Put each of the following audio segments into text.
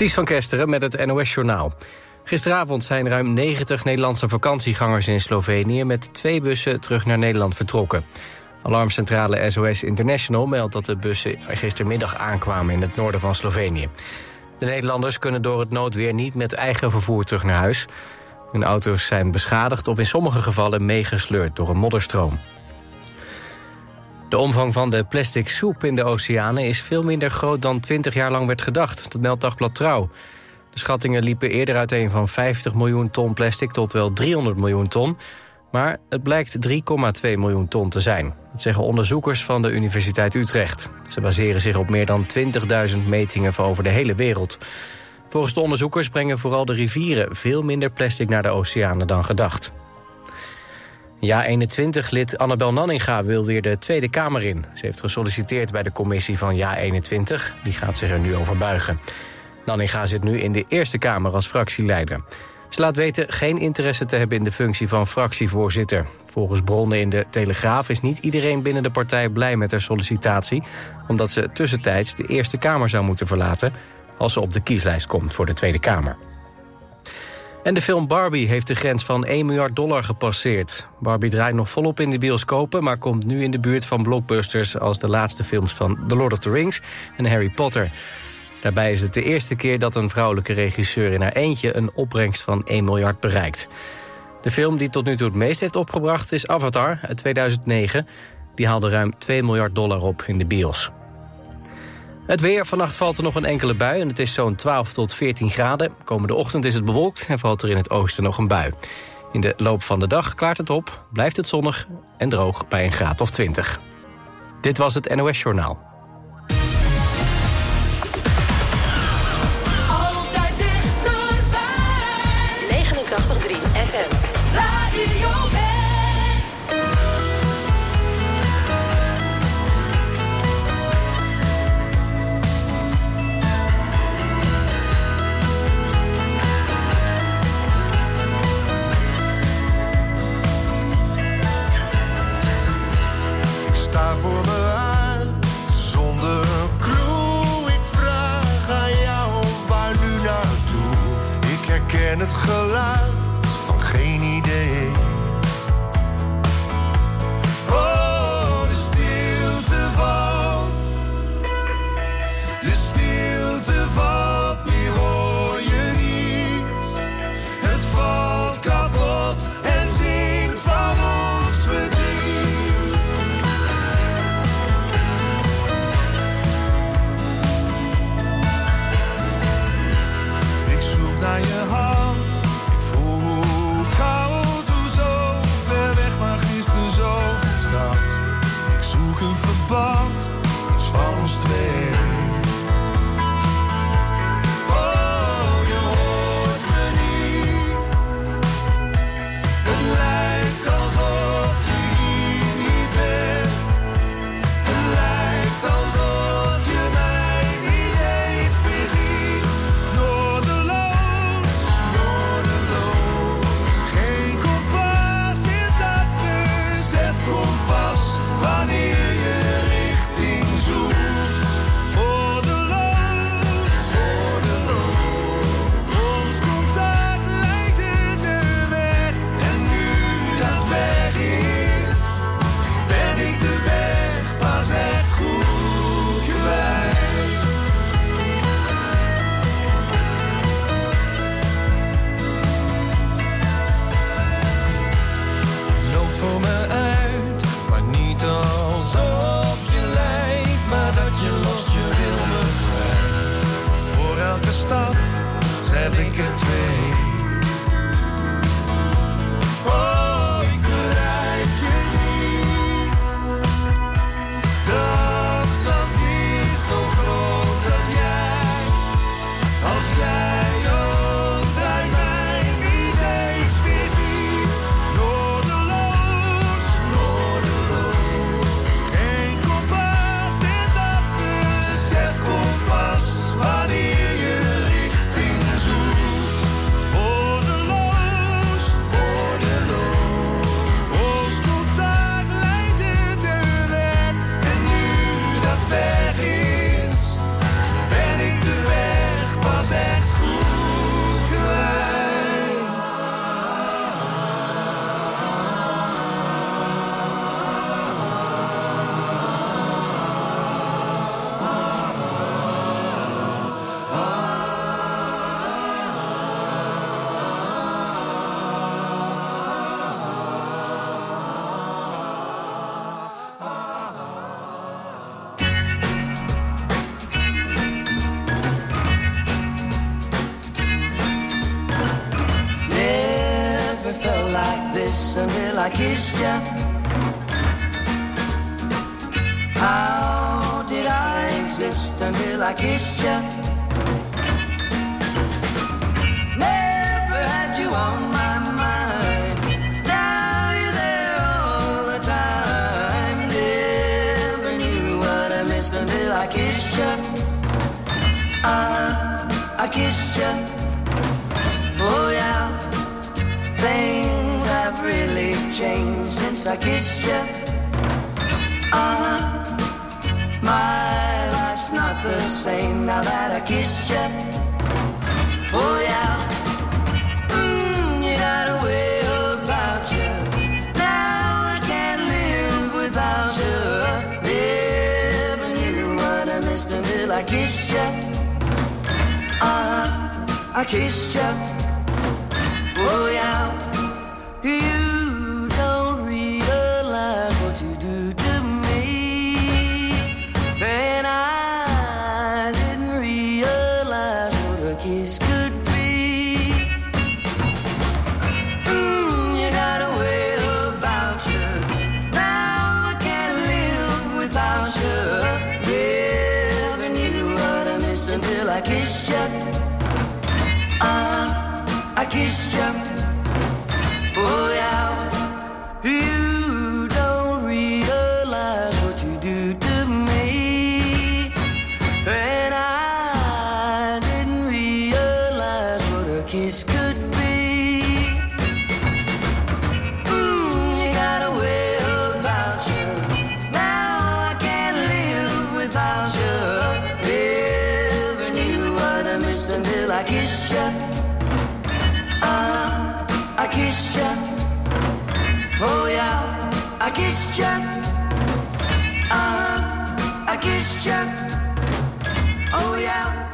Ties van Kesteren met het NOS-journaal. Gisteravond zijn ruim 90 Nederlandse vakantiegangers in Slovenië... met twee bussen terug naar Nederland vertrokken. Alarmcentrale SOS International meldt dat de bussen gistermiddag aankwamen... in het noorden van Slovenië. De Nederlanders kunnen door het noodweer niet met eigen vervoer terug naar huis. Hun auto's zijn beschadigd of in sommige gevallen meegesleurd door een modderstroom. De omvang van de plastic soep in de oceanen is veel minder groot dan 20 jaar lang werd gedacht. Dat meldt Dagblad Trouw. De schattingen liepen eerder uiteen van 50 miljoen ton plastic tot wel 300 miljoen ton. Maar het blijkt 3,2 miljoen ton te zijn. Dat zeggen onderzoekers van de Universiteit Utrecht. Ze baseren zich op meer dan 20.000 metingen van over de hele wereld. Volgens de onderzoekers brengen vooral de rivieren veel minder plastic naar de oceanen dan gedacht. Ja-21-lid Annabel Nanninga wil weer de Tweede Kamer in. Ze heeft gesolliciteerd bij de commissie van Ja-21. Die gaat zich er nu over buigen. Nanninga zit nu in de Eerste Kamer als fractieleider. Ze laat weten geen interesse te hebben in de functie van fractievoorzitter. Volgens bronnen in de Telegraaf is niet iedereen binnen de partij blij met haar sollicitatie... omdat ze tussentijds de Eerste Kamer zou moeten verlaten... als ze op de kieslijst komt voor de Tweede Kamer. En de film Barbie heeft de grens van 1 miljard dollar gepasseerd. Barbie draait nog volop in de bioscopen... maar komt nu in de buurt van blockbusters... als de laatste films van The Lord of the Rings en Harry Potter. Daarbij is het de eerste keer dat een vrouwelijke regisseur in haar eentje... een opbrengst van 1 miljard bereikt. De film die tot nu toe het meest heeft opgebracht is Avatar uit 2009. Die haalde ruim 2 miljard dollar op in de bios. Het weer, vannacht valt er nog een enkele bui en het is zo'n 12 tot 14 graden. Komende ochtend is het bewolkt en valt er in het oosten nog een bui. In de loop van de dag klaart het op, blijft het zonnig en droog bij een graad of 20. Dit was het NOS Journaal. Het geluid How did I exist until I kissed you? Never had you on my mind. Now you're there all the time. Never knew what I missed until I kissed you. Uh, I kissed you. Oh yeah, things have really changed since I kissed you. Uh-huh. My life's not the same now that I kissed you. Oh yeah, mm, you got a way about you. Now I can't live without you. Never knew what I missed until I kissed you. Uh-huh. I kissed you. Oh yeah, twist until I kiss ya. Ah, I kissed ya. Oh yeah, I kissed ya. Ah, I kissed ya. Oh yeah.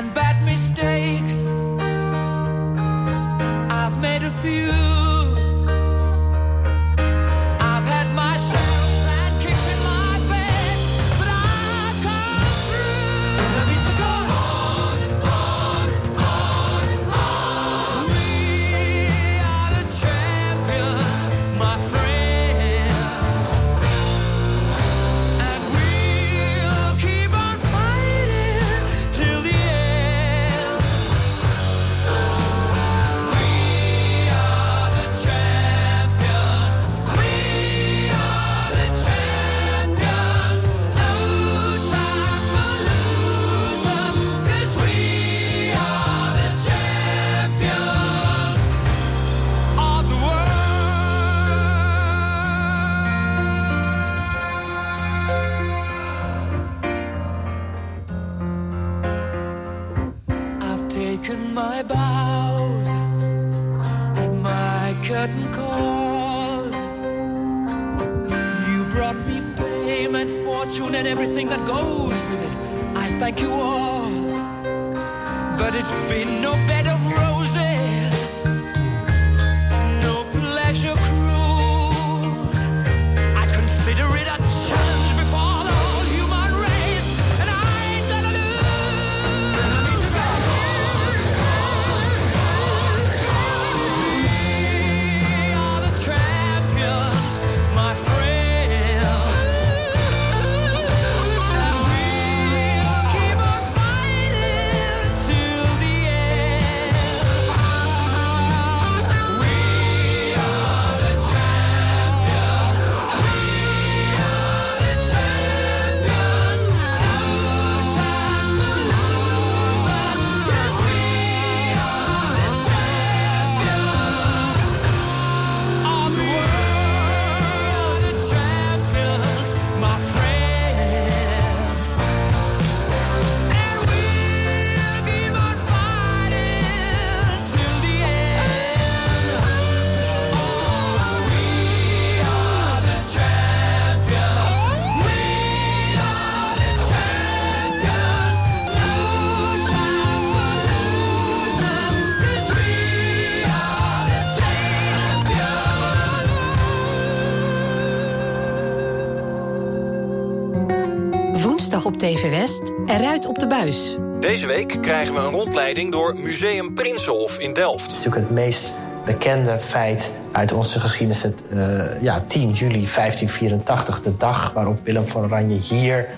and bad mistakes. I've made a few. TV West eruit op de buis. Deze week krijgen we een rondleiding door Museum Prinsenhof in Delft. Het is natuurlijk het meest bekende feit uit onze geschiedenis. Het, eh, ja, 10 juli 1584, de dag waarop Willem van Oranje hier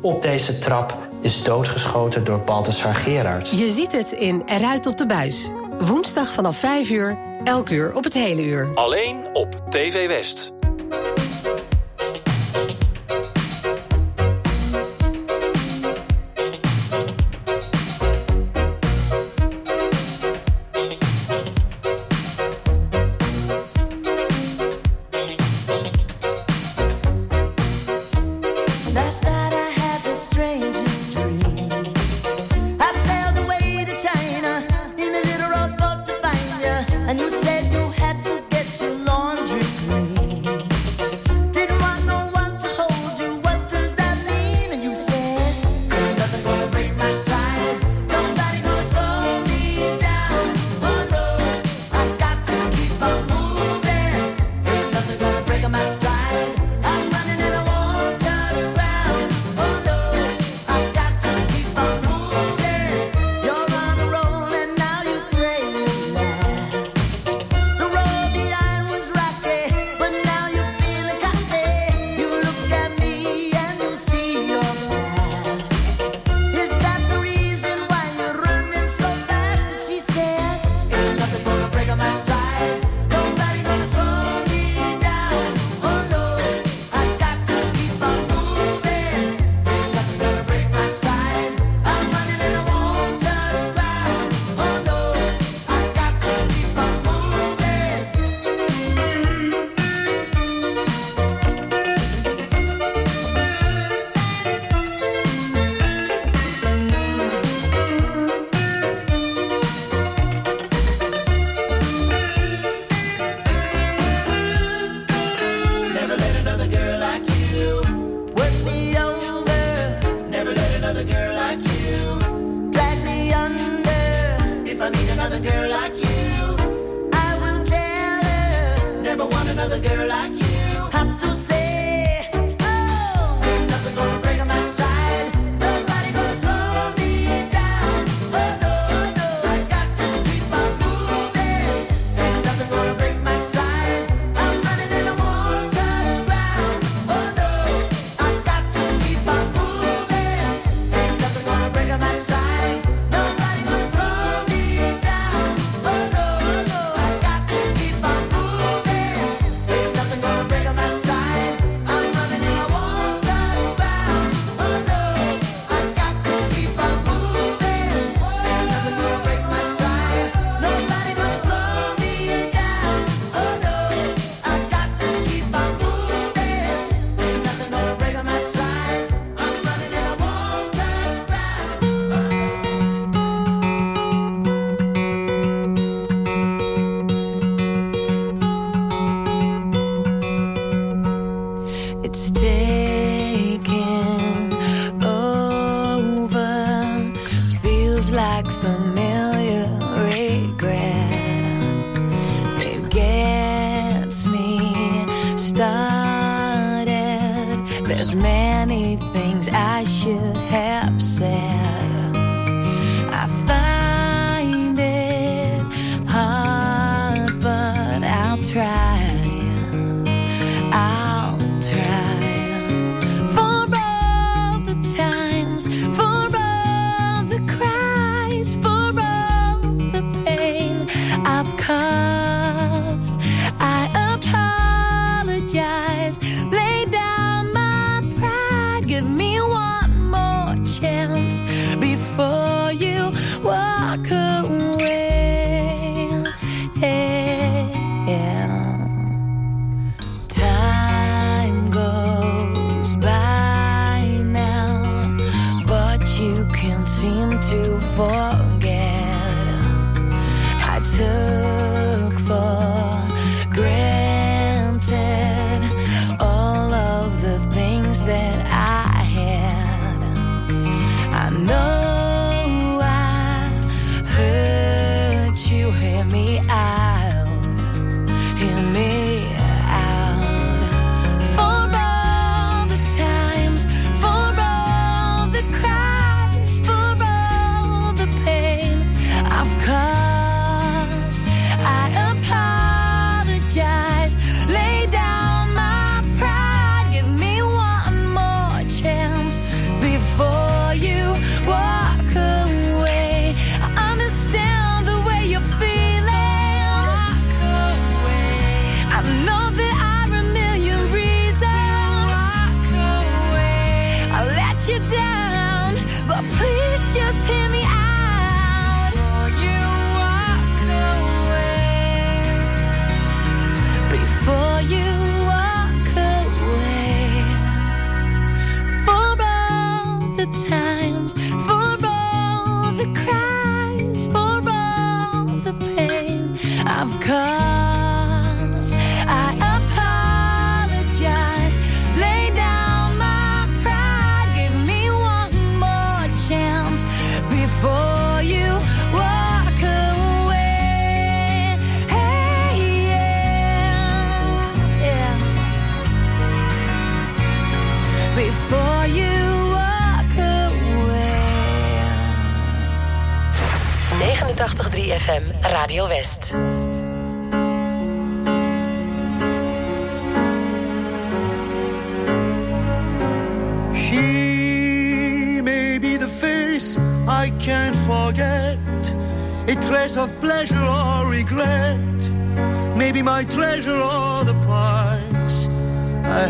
op deze trap is doodgeschoten door Balthasar Gerard. Je ziet het in Eruit op de Buis. Woensdag vanaf 5 uur, elk uur op het hele uur. Alleen op TV West.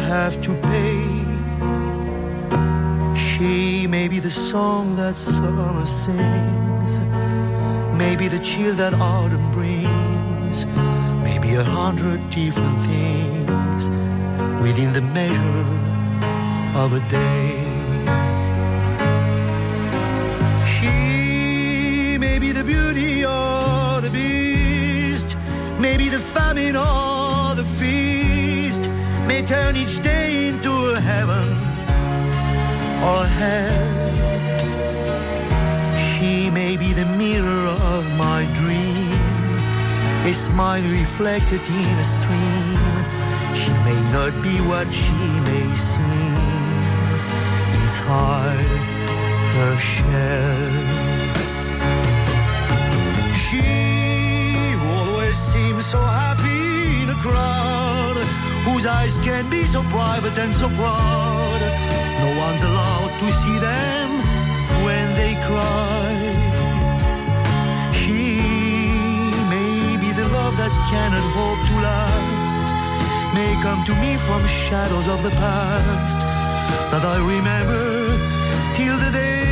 have to pay. She may be the song that summer sings, maybe the chill that autumn brings, maybe a hundred different things within the measure of a day. She may be the beauty or the beast, maybe the famine or the feast turn each day into a heaven or hell. She may be the mirror of my dream, a smile reflected in a stream. She may not be what she may seem inside her shell. She always seems so high whose eyes can be so private and so proud. No one's allowed to see them when they cry. She may be the love that cannot hope to last, may come to me from shadows of the past that I remember till the day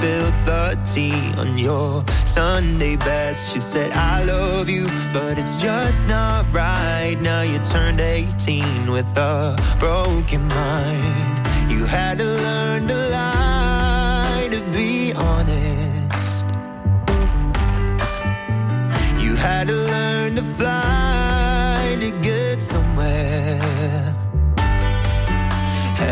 spilled the tea on your Sunday best. She said, I love you, but it's just not right. Now you turned 18 with a broken mind. You had to learn to lie to be honest. You had to learn to fly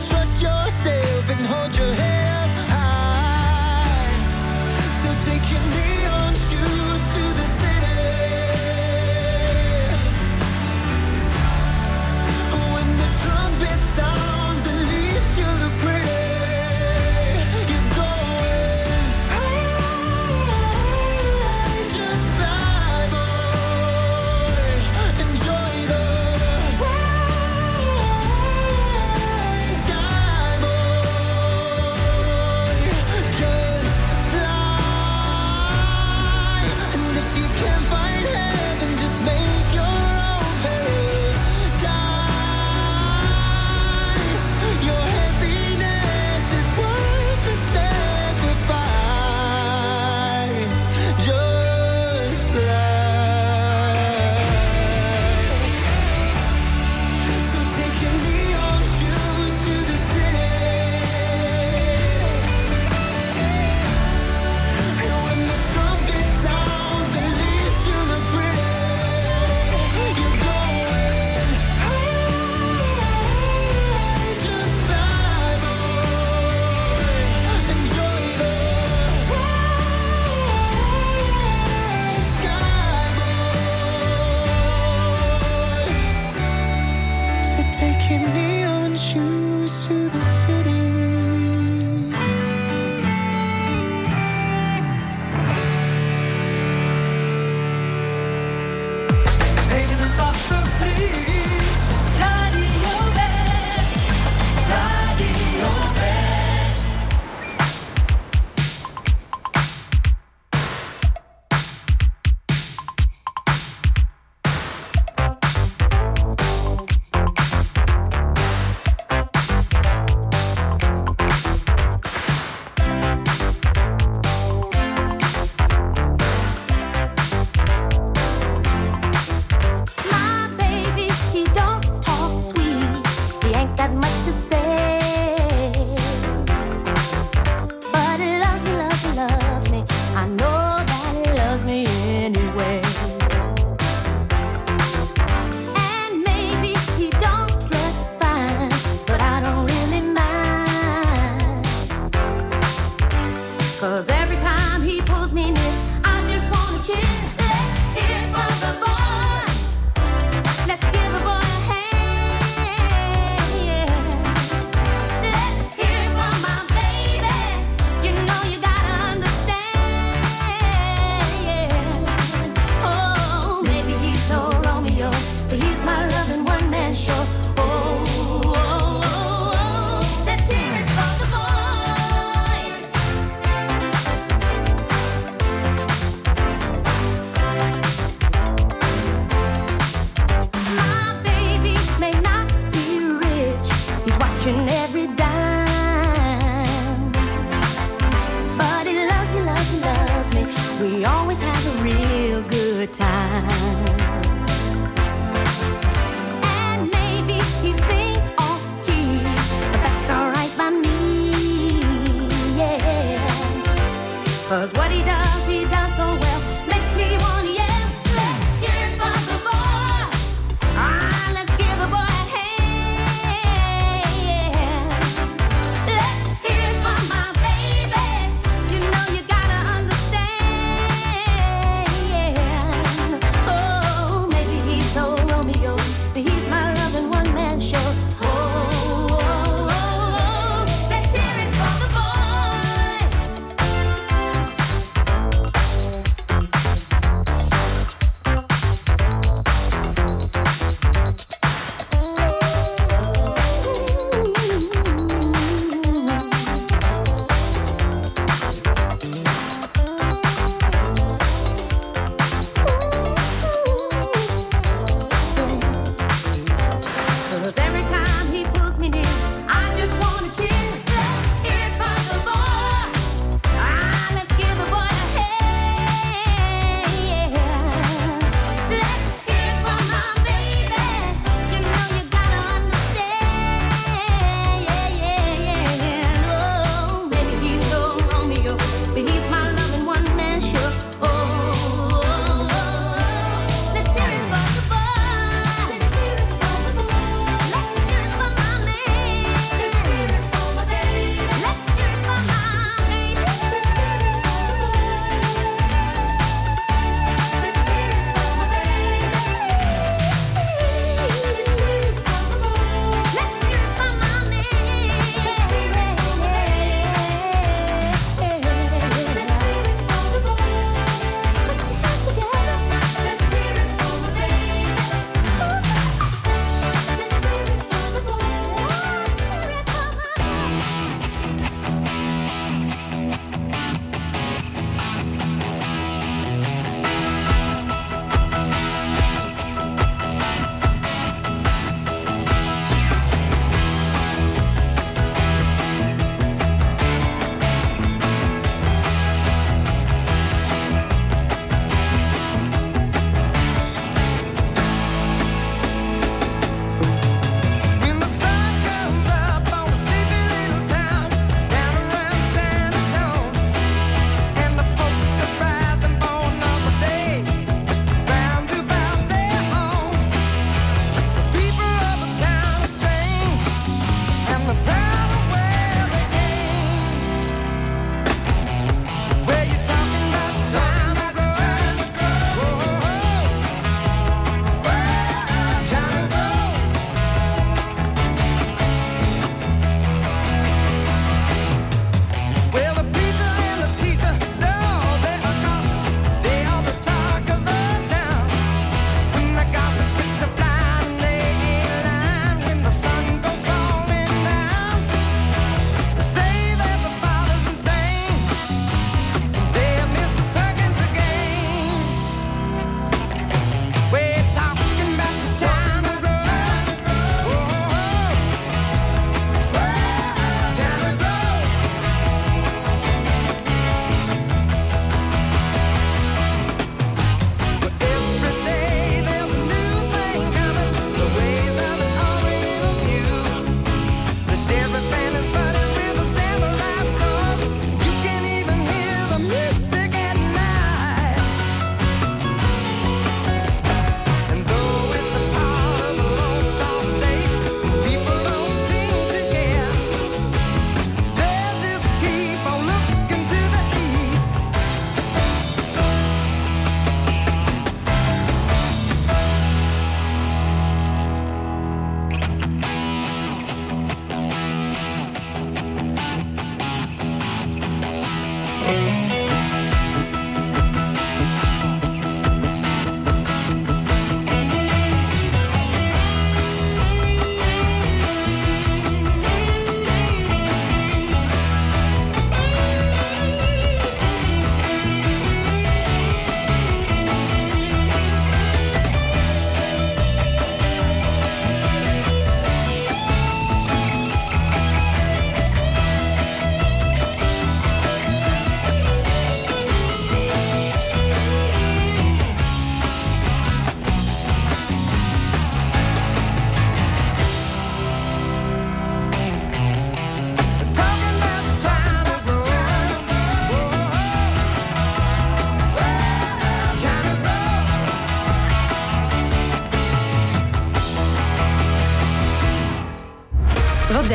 trust you.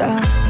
down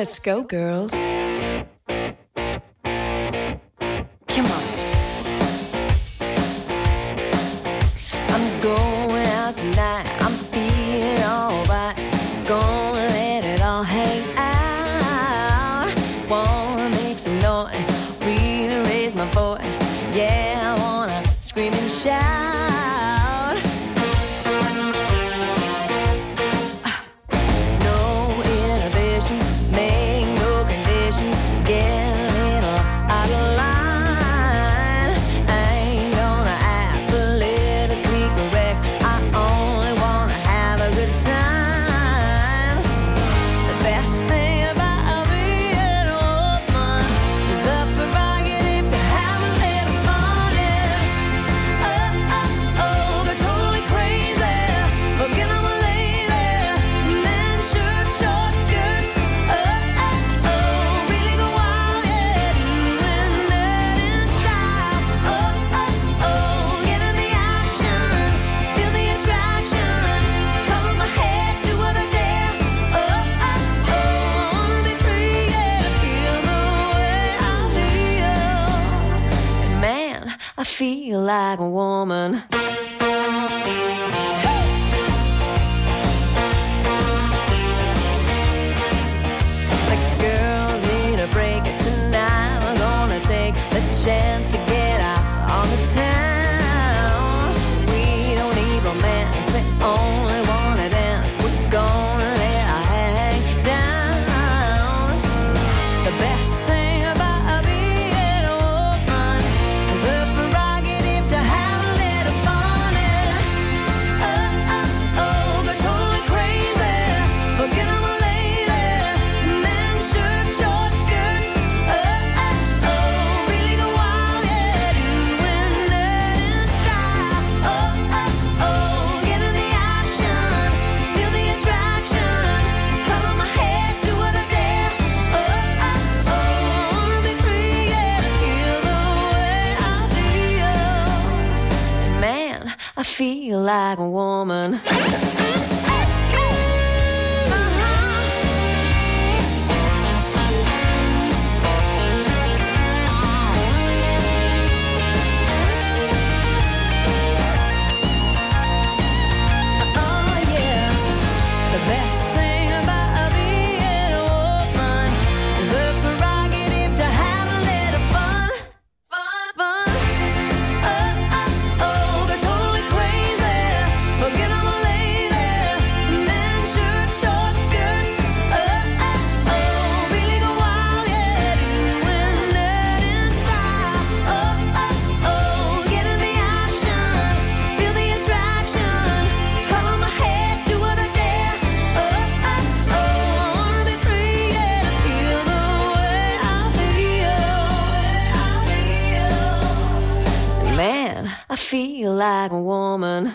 Let's go, girls. feel like a woman. feel like a woman.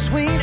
sweet